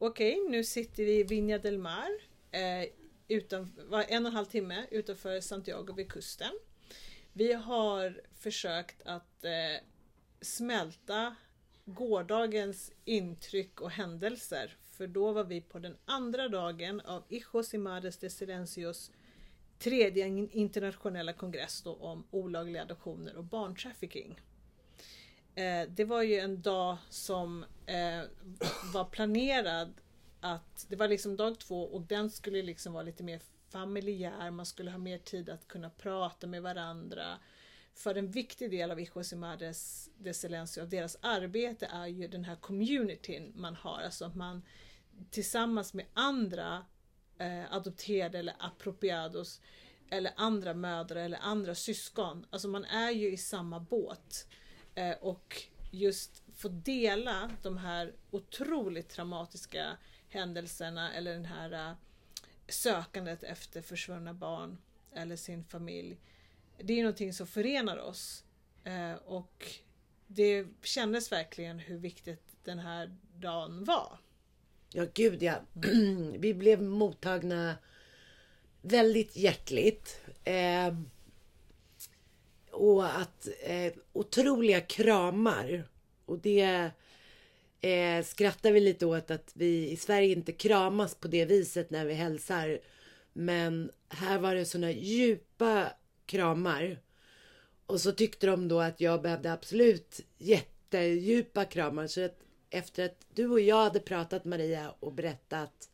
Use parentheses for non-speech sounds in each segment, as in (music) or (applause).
okej, nu sitter vi i Viña del Mar. Eh, utan, var en och en halv timme utanför Santiago vid kusten. Vi har försökt att eh, smälta gårdagens intryck och händelser. För då var vi på den andra dagen av Hijos y Madres de Silencios tredje internationella kongress då om olagliga adoptioner och barntrafficking. Eh, det var ju en dag som eh, var planerad att det var liksom dag två och den skulle liksom vara lite mer familjär, man skulle ha mer tid att kunna prata med varandra. För en viktig del av Hijos y Madres de Silencio, deras arbete är ju den här communityn man har, alltså att man tillsammans med andra eh, adopterade eller appropriados eller andra mödrar eller andra syskon. Alltså man är ju i samma båt. Eh, och just få dela de här otroligt traumatiska händelserna eller den här äh, sökandet efter försvunna barn eller sin familj. Det är någonting som förenar oss. Äh, och det kändes verkligen hur viktigt den här dagen var. Ja, gud ja. (clears throat) Vi blev mottagna väldigt hjärtligt. Eh, och att eh, otroliga kramar. Och det eh, skrattar vi lite åt att vi i Sverige inte kramas på det viset när vi hälsar. Men här var det såna djupa kramar. Och så tyckte de då att jag behövde absolut jättedjupa kramar. Så att efter att du och jag hade pratat Maria och berättat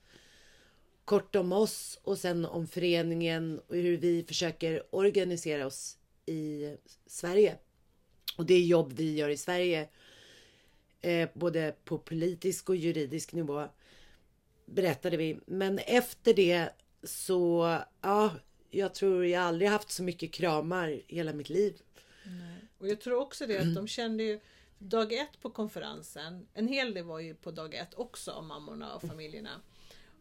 kort om oss och sen om föreningen och hur vi försöker organisera oss i Sverige. Och det jobb vi gör i Sverige, eh, både på politisk och juridisk nivå, berättade vi. Men efter det så, ja, jag tror jag aldrig haft så mycket kramar hela mitt liv. Nej. Och jag tror också det att de kände ju dag ett på konferensen, en hel del var ju på dag ett också, av mammorna och familjerna.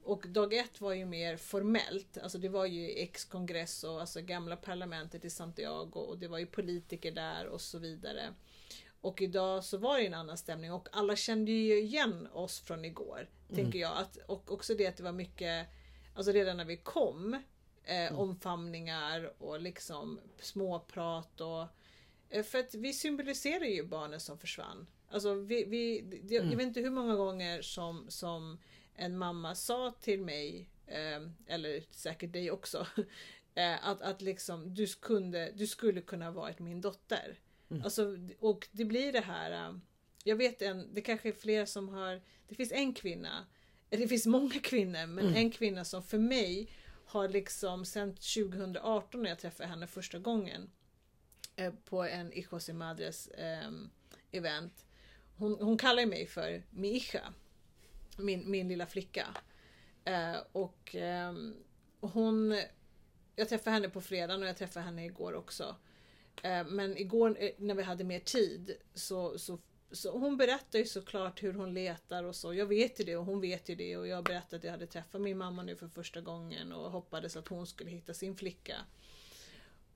Och dag ett var ju mer formellt, alltså det var ju ex-kongress och alltså gamla parlamentet i Santiago och det var ju politiker där och så vidare. Och idag så var det en annan stämning och alla kände ju igen oss från igår. Mm. Tänker jag. Att, och också det att det var mycket, alltså redan när vi kom, eh, mm. omfamningar och liksom småprat och eh, för att vi symboliserar ju barnen som försvann. Alltså vi, vi, jag, mm. jag vet inte hur många gånger som, som en mamma sa till mig, eh, eller säkert dig också, (laughs) eh, att, att liksom, du, kunde, du skulle kunna varit min dotter. Mm. Alltså, och det blir det här, eh, jag vet en, det kanske är flera som har, det finns en kvinna, det finns många kvinnor, men mm. en kvinna som för mig har liksom sedan 2018 när jag träffade henne första gången eh, på en Hijos y Madres eh, event. Hon, hon kallar mig för mi hija min, min lilla flicka. Eh, och eh, hon... Jag träffade henne på fredagen och jag träffade henne igår också. Eh, men igår eh, när vi hade mer tid så, så, så hon berättar ju såklart hur hon letar och så. Jag vet ju det och hon vet ju det och jag berättade att jag hade träffat min mamma nu för första gången och hoppades att hon skulle hitta sin flicka.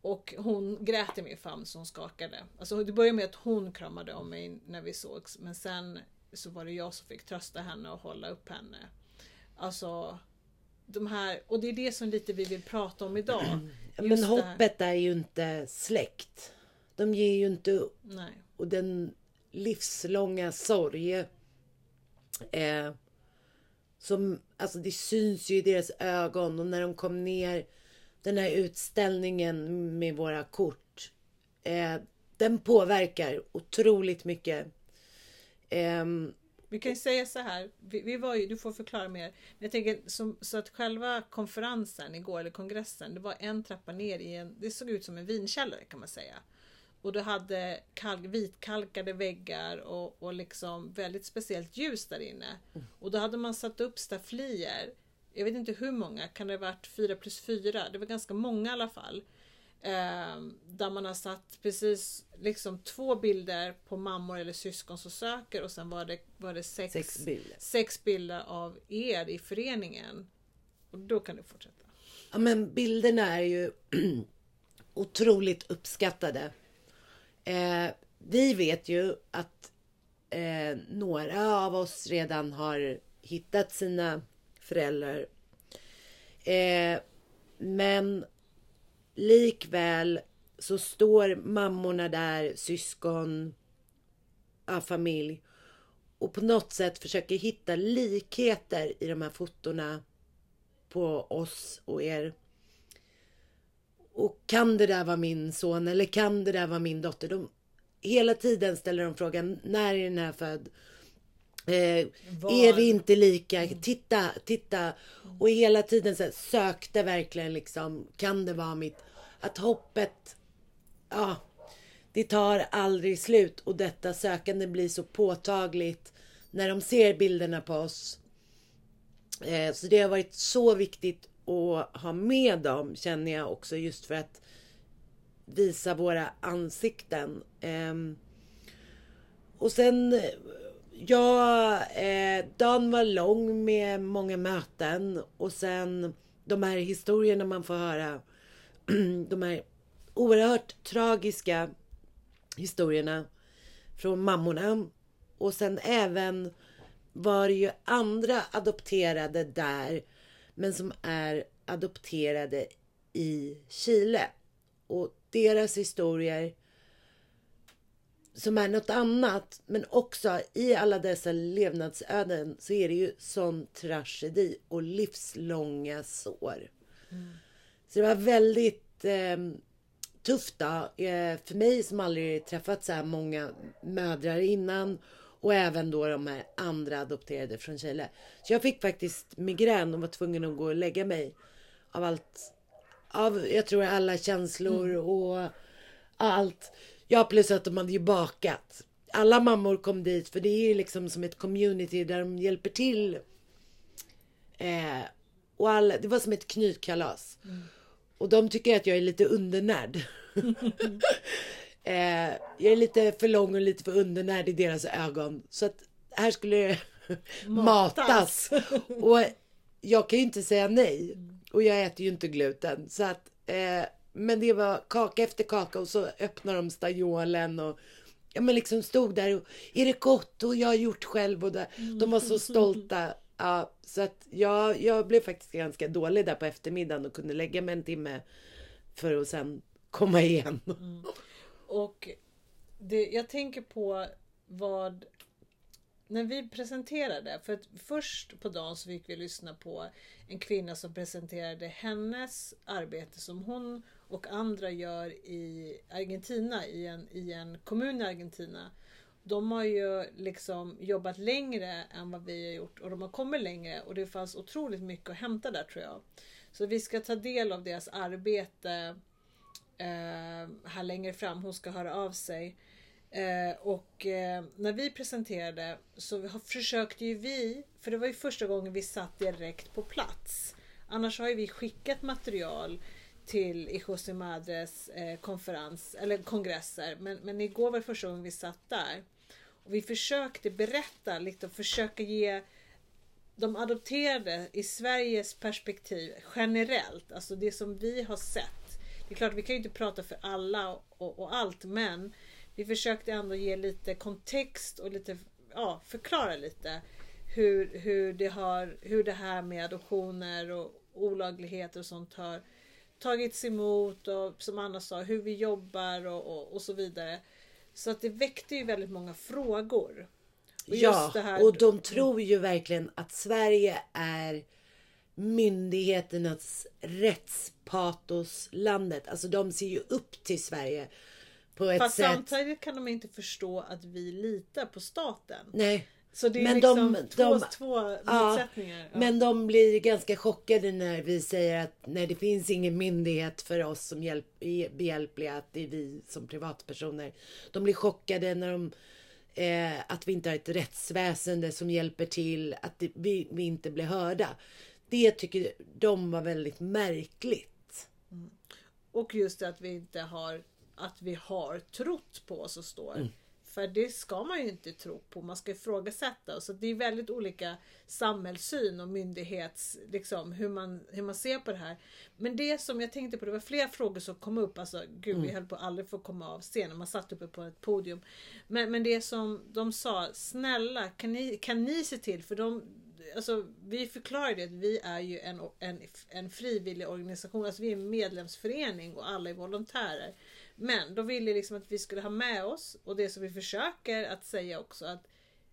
Och hon grät i min famn så hon skakade. Alltså det började med att hon kramade om mig när vi sågs men sen så var det jag som fick trösta henne och hålla upp henne. Alltså, de här, och det är det som lite vi vill prata om idag. Men hoppet är ju inte släckt. De ger ju inte upp. Nej. Och den livslånga sorg eh, som, alltså det syns ju i deras ögon och när de kom ner den här utställningen med våra kort. Eh, den påverkar otroligt mycket. Um, vi kan ju säga så här, vi, vi, var ju, du får förklara mer. Jag tänker som, så att själva konferensen igår, eller kongressen, det var en trappa ner i en, det såg ut som en vinkällare kan man säga. Och du hade kalk, vitkalkade väggar och, och liksom väldigt speciellt ljus där inne. Mm. Och då hade man satt upp stafflier. Jag vet inte hur många, kan det ha varit fyra plus fyra? Det var ganska många i alla fall. Eh, där man har satt precis liksom två bilder på mammor eller syskon som söker och sen var det, var det sex, sex, bilder. sex bilder av er i föreningen. Och då kan du fortsätta. Ja men bilderna är ju (clears throat) otroligt uppskattade. Eh, vi vet ju att eh, några av oss redan har hittat sina föräldrar. Eh, men likväl så står mammorna där, syskon, ja, familj och på något sätt försöker hitta likheter i de här fotona på oss och er. Och kan det där vara min son eller kan det där vara min dotter? De, hela tiden ställer de frågan, när är den här född? Eh, är vi inte lika? Titta, titta. Och hela tiden så här, sökte verkligen liksom, kan det vara mitt? Att hoppet, ja, det tar aldrig slut. Och detta sökande blir så påtagligt när de ser bilderna på oss. Eh, så det har varit så viktigt att ha med dem, känner jag också, just för att visa våra ansikten. Eh, och sen Ja, eh, dagen var lång med många möten och sen de här historierna man får höra. (clears throat) de här oerhört tragiska historierna från mammorna. Och sen även var det ju andra adopterade där, men som är adopterade i Chile. Och deras historier som är något annat. Men också i alla dessa levnadsöden så är det ju sån tragedi och livslånga sår. Mm. Så det var väldigt eh, tufft då. Eh, för mig som aldrig träffat så här många mödrar innan. Och även då de här andra adopterade från Chile. Så jag fick faktiskt migrän och var tvungen att gå och lägga mig. Av allt. Av, jag tror alla känslor mm. och allt. Ja, plus att de hade ju bakat. Alla mammor kom dit för det är ju liksom som ett community där de hjälper till. Eh, och alla, det var som ett knytkalas. Mm. Och de tycker att jag är lite undernärd. (laughs) eh, jag är lite för lång och lite för undernärd i deras ögon. Så att här skulle det (laughs) matas. och jag kan ju inte säga nej. Och jag äter ju inte gluten. Så att eh, men det var kaka efter kaka och så öppnade de stajolen och ja, men liksom stod där och är det gott och jag har gjort själv och där. de var så stolta. (laughs) Ja, så att jag, jag blev faktiskt ganska dålig där på eftermiddagen och kunde lägga mig en timme för att sen komma igen. Mm. Och det, jag tänker på vad när vi presenterade, för att först på dagen så fick vi lyssna på en kvinna som presenterade hennes arbete som hon och andra gör i Argentina, i en, i en kommun i Argentina. De har ju liksom jobbat längre än vad vi har gjort och de har kommit längre och det fanns otroligt mycket att hämta där tror jag. Så vi ska ta del av deras arbete eh, här längre fram. Hon ska höra av sig. Eh, och eh, när vi presenterade så försökte ju vi, för det var ju första gången vi satt direkt på plats. Annars har ju vi skickat material till Ijose Madres eh, konferens, eller kongresser. Men, men igår var det första gången vi satt där. Och vi försökte berätta lite och försöka ge de adopterade i Sveriges perspektiv generellt, alltså det som vi har sett. Det är klart, vi kan ju inte prata för alla och, och allt, men vi försökte ändå ge lite kontext och lite, ja, förklara lite hur, hur, det har, hur det här med adoptioner och olagligheter och sånt har tagits emot och som Anna sa, hur vi jobbar och, och, och så vidare. Så att det väckte ju väldigt många frågor. Och ja, här... och de tror ju verkligen att Sverige är myndigheternas rättspatoslandet. Alltså de ser ju upp till Sverige på ett Fast sätt. samtidigt kan de inte förstå att vi litar på staten. Nej. Så det är men liksom de, två, de, två motsättningar. Ja, Men de blir ganska chockade när vi säger att nej, det finns ingen myndighet för oss som hjälp, behjälpliga, att det är vi som privatpersoner. De blir chockade när de eh, att vi inte har ett rättsväsende som hjälper till, att det, vi, vi, inte blir hörda. Det tycker de var väldigt märkligt. Mm. Och just att vi inte har att vi har trott på oss och står. Mm. För det ska man ju inte tro på, man ska ifrågasätta. Så det är väldigt olika samhällssyn och myndighets, liksom, hur, man, hur man ser på det här. Men det som jag tänkte på, det var flera frågor som kom upp. Alltså, gud, mm. vi höll på att aldrig få komma av scenen. Man satt uppe på ett podium. Men, men det som de sa, snälla kan ni, kan ni se till, för de, alltså, vi förklarar det att vi är ju en, en, en frivillig organisation, alltså vi är en medlemsförening och alla är volontärer. Men de ville liksom att vi skulle ha med oss och det som vi försöker att säga också att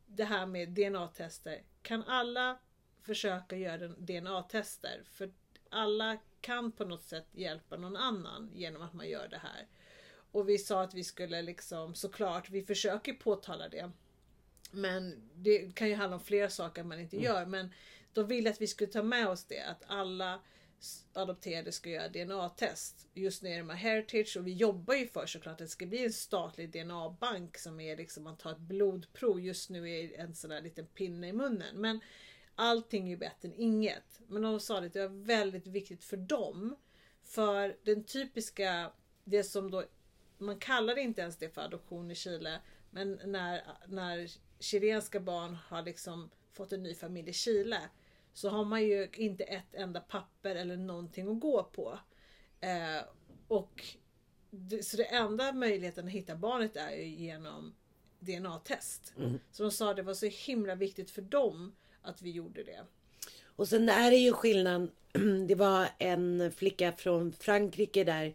det här med DNA-tester. Kan alla försöka göra DNA-tester? För alla kan på något sätt hjälpa någon annan genom att man gör det här. Och vi sa att vi skulle liksom såklart, vi försöker påtala det. Men det kan ju handla om flera saker man inte gör. Men de ville att vi skulle ta med oss det. Att alla adopterade ska göra DNA-test. Just nu är det med Heritage och vi jobbar ju för såklart att det ska bli en statlig DNA-bank som är liksom man tar ett blodprov. Just nu är det en sån där liten pinne i munnen. Men allting är ju bättre än inget. Men de sa att det var väldigt viktigt för dem. För den typiska, det som då, man kallar det inte ens det för adoption i Chile. Men när, när chilenska barn har liksom fått en ny familj i Chile så har man ju inte ett enda papper eller någonting att gå på. Eh, och det, Så det enda möjligheten att hitta barnet är ju genom DNA-test. Mm. Så de sa att det var så himla viktigt för dem att vi gjorde det. Och sen är det ju skillnad. (clears throat) Det var en flicka från Frankrike där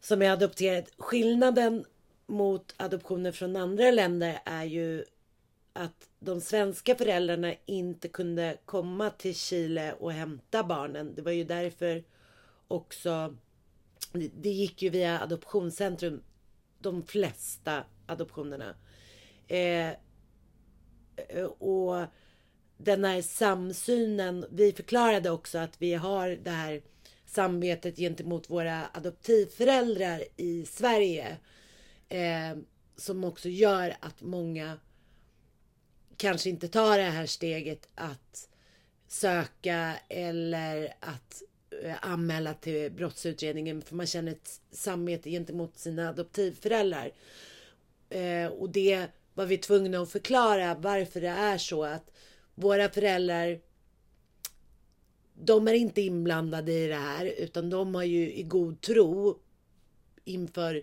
som är adopterad. Skillnaden mot adoptioner från andra länder är ju att de svenska föräldrarna inte kunde komma till Chile och hämta barnen. Det var ju därför också det gick ju via adoptionscentrum de flesta adoptionerna. Eh, och den här samsynen. Vi förklarade också att vi har det här samvetet gentemot våra adoptivföräldrar i Sverige. Eh, som också gör att många kanske inte tar det här steget att söka eller att eh, anmäla till brottsutredningen för man känner ett samvete gentemot sina adoptivföräldrar. Eh, och det var vi tvungna att förklara varför det är så att våra föräldrar de är inte inblandade i det här utan de har ju i god tro inför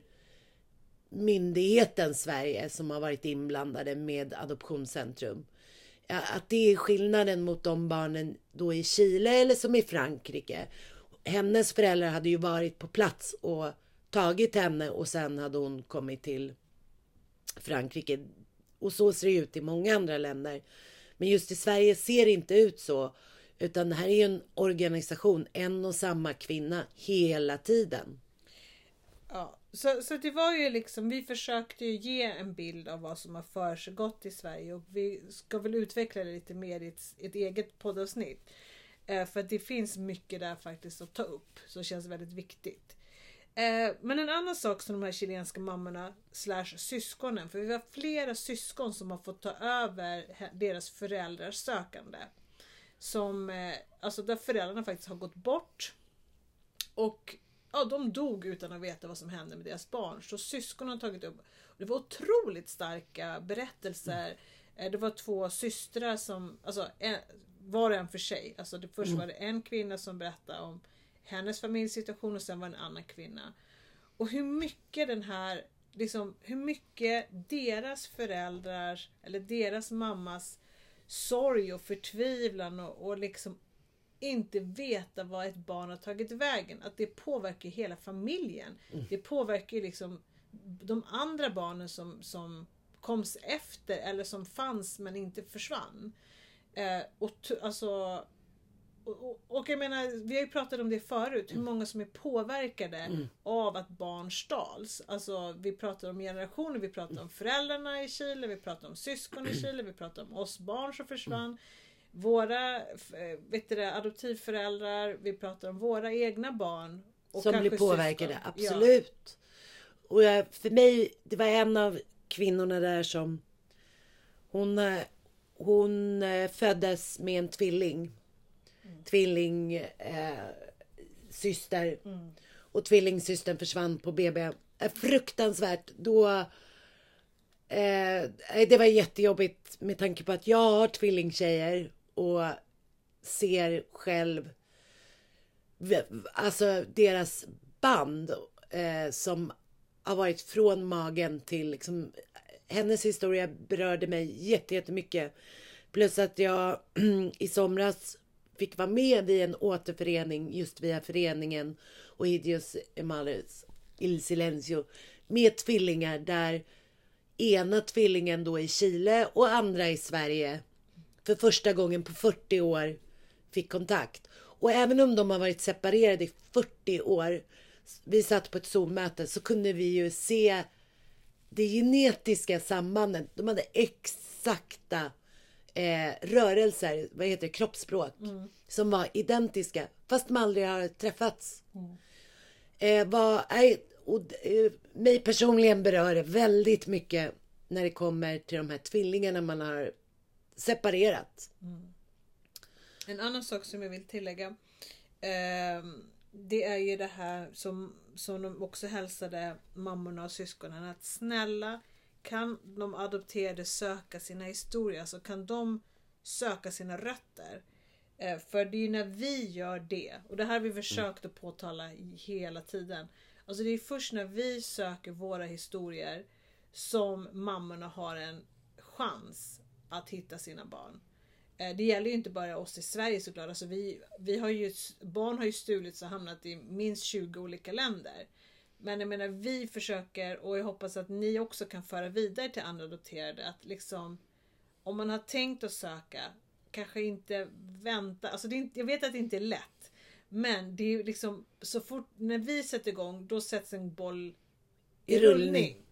myndigheten Sverige som har varit inblandade med Adoptionscentrum. Att det är skillnaden mot de barnen då i Chile eller som i Frankrike. Hennes föräldrar hade ju varit på plats och tagit henne och sen hade hon kommit till Frankrike. Och så ser det ut i många andra länder. Men just i Sverige ser det inte ut så. Utan det här är ju en organisation, en och samma kvinna hela tiden. Ja, så, så det var ju liksom, vi försökte ju ge en bild av vad som har försiggått i Sverige och vi ska väl utveckla det lite mer i ett, ett eget poddavsnitt. Eh, för det finns mycket där faktiskt att ta upp, som känns väldigt viktigt. Eh, men en annan sak som de här chilenska mammorna slash syskonen, för vi har flera syskon som har fått ta över deras föräldrars sökande. Som, eh, alltså där föräldrarna faktiskt har gått bort. Och ja, de dog utan att veta vad som hände med deras barn. Så syskonen har tagit upp. Det var otroligt starka berättelser. Mm. Det var två systrar som, alltså en, var och en för sig. Alltså det, först mm. var det en kvinna som berättade om hennes familjesituation och sen var det en annan kvinna. Och hur mycket den här, liksom hur mycket deras föräldrar eller deras mammas sorg och förtvivlan och, och liksom inte veta vad ett barn har tagit vägen. Att det påverkar hela familjen. Mm. Det påverkar liksom de andra barnen som, som koms efter eller som fanns men inte försvann. Eh, och alltså och, och, jag menar, vi har ju pratat om det förut, hur många som är påverkade mm. av att barn stals. Alltså vi pratar om generationer, vi pratar om föräldrarna i Chile, vi pratar om syskon i (clears throat) Chile, vi pratar om oss barn som försvann. Mm. Våra vet du, adoptivföräldrar, vi pratar om våra egna barn. som blir påverkade, syskon. absolut. Ja. Och jag, för mig, det var en av kvinnorna där som hon, eh, hon eh, föddes med en tvilling tvilling eh, syster. Mm. Och tvillingsystern försvann på BB. Eh, fruktansvärt. Då... Eh, det var jättejobbigt med tanke på att jag har tvillingtjejer och ser själv alltså deras band eh, som har varit från magen till liksom hennes historia berörde mig jättemycket. Plus att jag (clears throat) i somras fick vara med vid en återförening just via föreningen och Idios Emales Il Silencio med tvillingar där ena tvillingen då i Chile och andra i Sverige för första gången på 40 år fick kontakt. Och även om de har varit separerade i 40 år, vi satt på ett Zoom-möte, så kunde vi ju se det genetiska sambandet. De hade exakta eh, rörelser, vad heter det, kroppsspråk, mm. som var identiska, fast de aldrig har träffats. Mm. Eh, eh, och, eh, mig personligen berör det väldigt mycket när det kommer till de här tvillingarna man har separerat. Mm. En annan sak som jag vill tillägga. Eh, det är ju det här som, som de också hälsade mammorna och syskonen. Att snälla kan de adopterade söka sina historier? Alltså kan de söka sina rötter? Eh, för det är ju när vi gör det, och det här har vi försökt att påtala hela tiden. Alltså det är först när vi söker våra historier som mammorna har en chans att hitta sina barn. Eh, det gäller ju inte bara oss i Sverige såklart. Alltså vi, vi har ju, barn har ju stulits och hamnat i minst 20 olika länder. Men jag menar vi försöker och jag hoppas att ni också kan föra vidare till andra adopterade att liksom om man har tänkt att söka kanske inte vänta. Alltså det är inte, jag vet att det inte är lätt. Men det är liksom så fort när vi sätter igång då sätts en boll i, i rullning. rullning.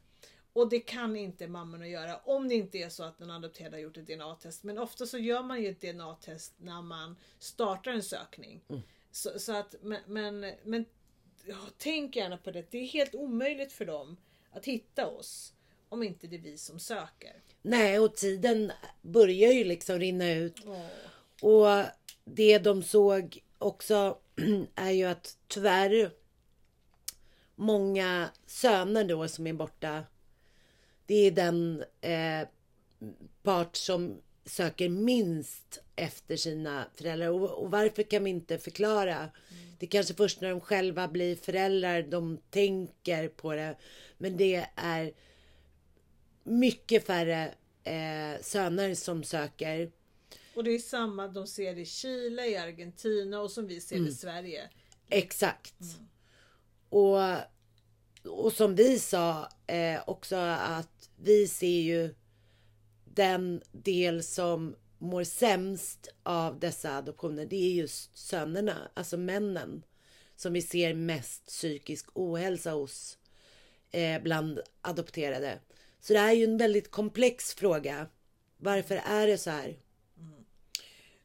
Och det kan inte mammorna göra om det inte är så att den adopterade har gjort ett DNA-test. Men ofta så gör man ju ett DNA-test när man startar en sökning. Mm. Så, så, att, men, men, men ja, tänk gärna på det. Det är helt omöjligt för dem att hitta oss. Om inte det är vi som söker. Nej, och tiden börjar ju liksom rinna ut. Oh. Och det de såg också (clears throat) är ju att tyvärr många söner då som är borta det är den eh, part som söker minst efter sina föräldrar. Och, och varför kan vi inte förklara? Mm. Det är kanske först när de själva blir föräldrar de tänker på det. Men det är mycket färre eh, söner som söker. Och det är samma de ser i Chile, i Argentina och som vi ser mm. i Sverige. Exakt. Mm. Och och som vi sa eh, också att vi ser ju den del som mår sämst av dessa adoptioner. Det är just sönerna, alltså männen. Som vi ser mest psykisk ohälsa hos eh, bland adopterade. Så det är ju en väldigt komplex fråga. Varför är det så här? Mm.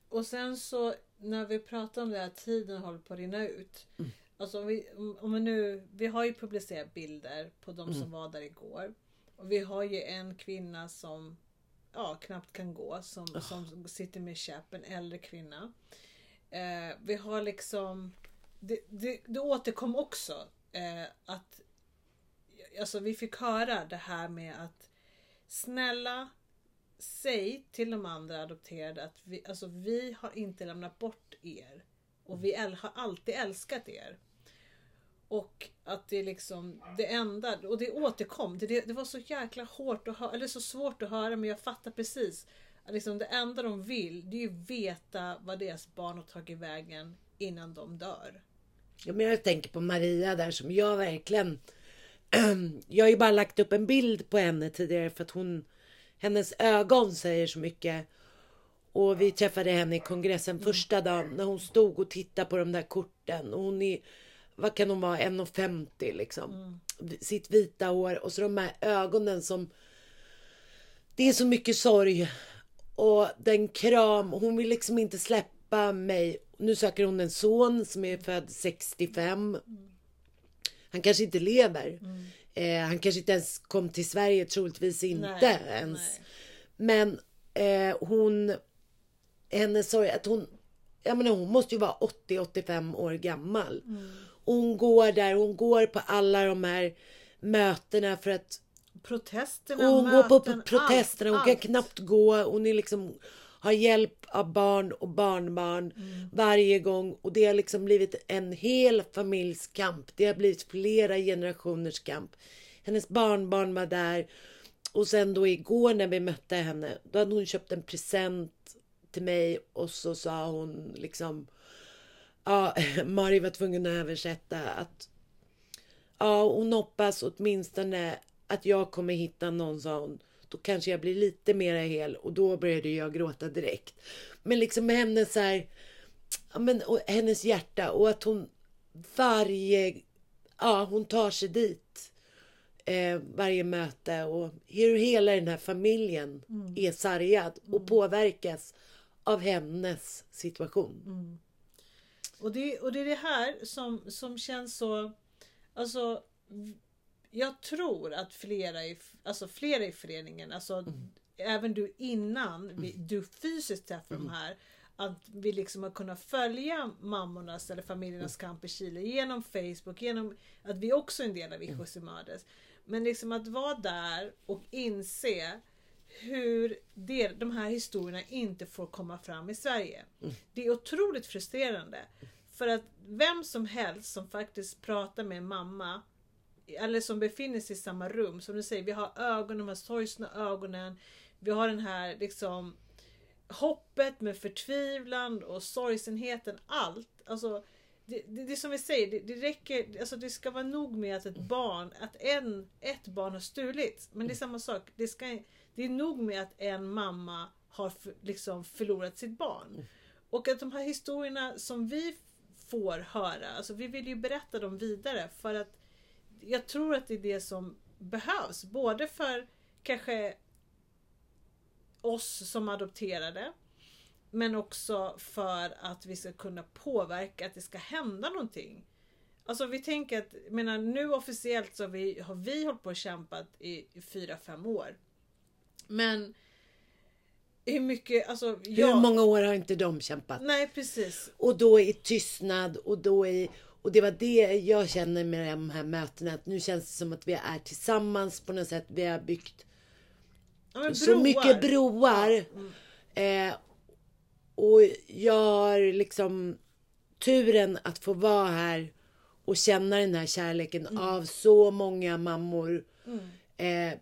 Och sen så när vi pratar om det här, tiden håller på att rinna ut. Mm. Alltså om vi, om vi nu, vi har ju publicerat bilder på de som mm. var där igår. Och vi har ju en kvinna som ja, knappt kan gå, som, oh. som sitter med käpp, en äldre kvinna. Eh, vi har liksom, det, det, det återkom också eh, att Alltså vi fick höra det här med att Snälla Säg till de andra adopterade att vi, alltså, vi har inte lämnat bort er. Och vi har alltid älskat er. Och att det liksom, det enda, och det återkom, det, det var så jäkla hårt att höra, eller så svårt att höra men jag fattar precis. Att liksom det enda de vill, det är ju veta vad deras barn har tagit vägen innan de dör. Ja, men jag tänker på Maria där som jag verkligen... (clears throat) Jag har ju bara lagt upp en bild på henne tidigare för att hon... Hennes ögon säger så mycket. Och vi träffade henne i kongressen första dagen när hon stod och tittade på de där korten. Och hon är vad kan hon vara, 1,50 liksom. Mm. Sitt vita hår och så de här ögonen som... Det är så mycket sorg. Och den kram, hon vill liksom inte släppa mig. Nu söker hon en son som är född 65. Mm. Han kanske inte lever. Mm. Eh, han kanske inte ens kom till Sverige, troligtvis inte nej, ens. Nej. Men eh, hon, hennes sorg, att hon, jag menar hon måste ju vara 80-85 år gammal. Mm. Hon går där, hon går på alla de här mötena för att Protesterna, Hon möten, går på protesterna, allt, hon kan allt. knappt gå. Hon är liksom har hjälp av barn och barnbarn mm. varje gång. Och det har liksom blivit en hel familjs kamp. Det har blivit flera generationers kamp. Hennes barnbarn var där. och sen då igår när vi mötte henne, då hade hon köpt en present till mig och så sa hon liksom Ja, (laughs) Mari var tvungen att översätta att Ja, hon hoppas åtminstone att jag kommer hitta någon, sa hon. Då kanske jag blir lite mera hel och då började jag gråta direkt. Men liksom med hennes så här, ja, men, hennes hjärta och att hon varje, ja hon tar sig dit. Eh, varje möte och hur hela den här familjen mm. är sargad och mm. påverkas av hennes situation. Mm. Och, det, och det är det här som, som känns så, alltså jag tror att flera i, alltså flera i föreningen, alltså mm. även du innan vi, mm. du fysiskt träffar mm. de här, att vi liksom har kunnat följa mammornas eller familjernas mm. kamp i Chile genom Facebook, genom att vi också är en del av Hijos mm. Men liksom att vara där och inse hur det, de här historierna inte får komma fram i Sverige. Mm. Det är otroligt frustrerande. För att vem som helst som faktiskt pratar med en mamma eller som befinner sig i samma rum. Som du säger, vi har ögonen, de här sorgsna ögonen. Vi har den här liksom hoppet med förtvivlan och sorgsenheten. Allt. Alltså, det, det, det som vi säger, det, det, räcker, alltså det ska vara nog med att ett barn, att en, ett barn har stulits. Men det är samma sak. Det, ska, det är nog med att en mamma har för, liksom förlorat sitt barn. Och att de här historierna som vi får höra, alltså vi vill ju berätta dem vidare för att jag tror att det är det som behövs. Både för kanske oss som adopterade. Men också för att vi ska kunna påverka att det ska hända någonting. Alltså vi tänker att, menar nu officiellt så har vi, har vi hållit på och kämpat i, i fyra, fem år. Men hur mycket, alltså jag... Hur många år har inte de kämpat? Nej precis. Och då i tystnad och då i och det var det jag känner med de här mötena. Att nu känns det som att vi är tillsammans på något sätt. Vi har byggt ja, så mycket broar. Mm. Eh, och jag har liksom turen att få vara här och känna den här kärleken mm. av så många mammor. Mm. Eh,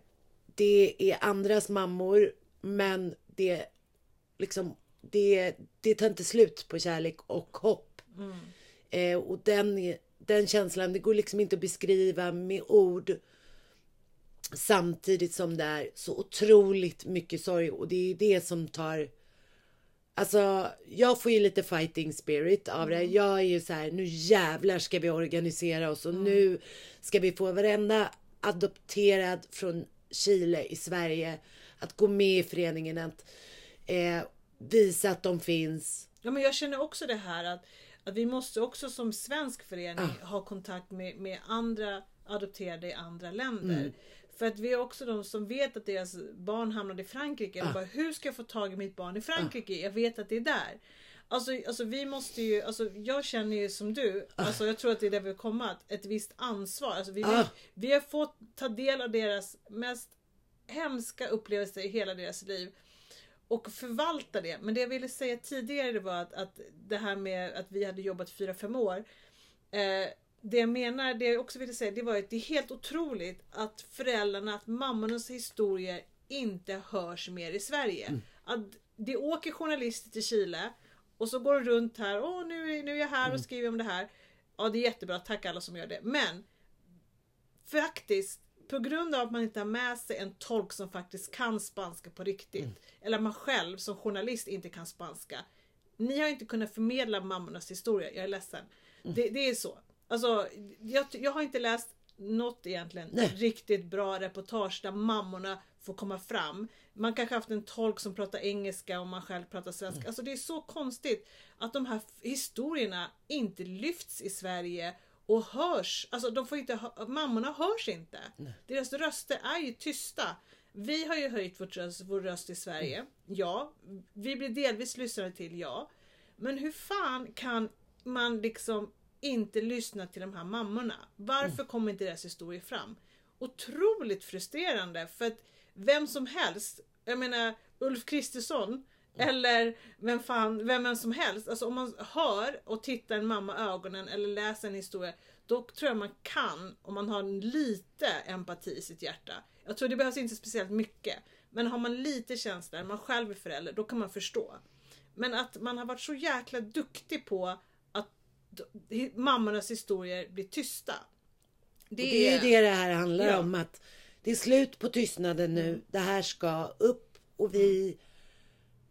det är andras mammor, men det liksom det, det tar inte slut på kärlek och hopp. Mm. Eh, och den, den känslan, det går liksom inte att beskriva med ord. Samtidigt som det är så otroligt mycket sorg och det är det som tar Alltså, jag får ju lite fighting spirit av det. Mm. Jag är ju så här, nu jävlar ska vi organisera oss och mm. nu ska vi få varenda adopterad från Chile i Sverige att gå med i föreningen, att eh, visa att de finns. Ja, men jag känner också det här att att vi måste också som svensk förening ah. ha kontakt med, med andra adopterade i andra länder. Mm. För att vi är också de som vet att deras barn hamnade i Frankrike. Ah. Och bara, hur ska jag få tag i mitt barn i Frankrike? Ah. Jag vet att det är där. Alltså, alltså vi måste ju, alltså jag känner ju som du, alltså jag tror att det är där vi har kommit, ett visst ansvar. Alltså vi, ah. vi har fått ta del av deras mest hemska upplevelser i hela deras liv och förvalta det. Men det jag ville säga tidigare var att, att det här med att vi hade jobbat 4-5 år. Eh, det jag menar, det jag också ville säga, det var att det är helt otroligt att föräldrarna, att mammornas historier inte hörs mer i Sverige. Mm. Att det åker journalister till Chile och så går de runt här, åh nu, nu är jag här och mm. skriver om det här. Ja det är jättebra, tack alla som gör det. Men faktiskt på grund av att man inte har med sig en tolk som faktiskt kan spanska på riktigt. Mm. Eller man själv som journalist inte kan spanska. Ni har inte kunnat förmedla mammornas historia, jag är ledsen. Mm. Det, det, är så. Alltså, jag, jag har inte läst något egentligen Nej. riktigt bra reportage där mammorna får komma fram. Man kanske haft en tolk som pratar engelska och man själv pratar svenska. Mm. Alltså det är så konstigt att de här historierna inte lyfts i Sverige och hörs. Alltså de får inte, mammorna hörs inte. Nej. Deras röster är ju tysta. Vi har ju höjt vår röst, vår röst i Sverige. Mm. Ja. Vi blir delvis lyssnade till, ja. Men hur fan kan man liksom inte lyssna till de här mammorna? Varför mm. kommer inte deras historia fram? Otroligt frustrerande för att vem som helst, jag menar Ulf Kristersson Eller vem fan, vem som helst. Alltså om man hör och tittar en mamma i ögonen eller läser en historia. Då tror jag man kan, om man har lite empati i sitt hjärta. Jag tror det behövs inte speciellt mycket. Men har man lite känslor, man själv är förälder, då kan man förstå. Men att man har varit så jäkla duktig på mammornas historier blir tysta. Det, det är ju det det här handlar Ja. om. Att det är slut på tystnaden nu. Det här ska upp. Och vi...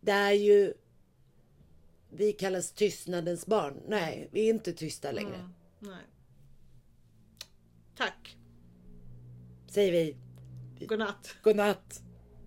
Det är ju... Vi kallas tystnadens barn. Nej, vi är inte tysta längre. Mm, nej. Tack. Säger vi. Godnatt. Godnatt.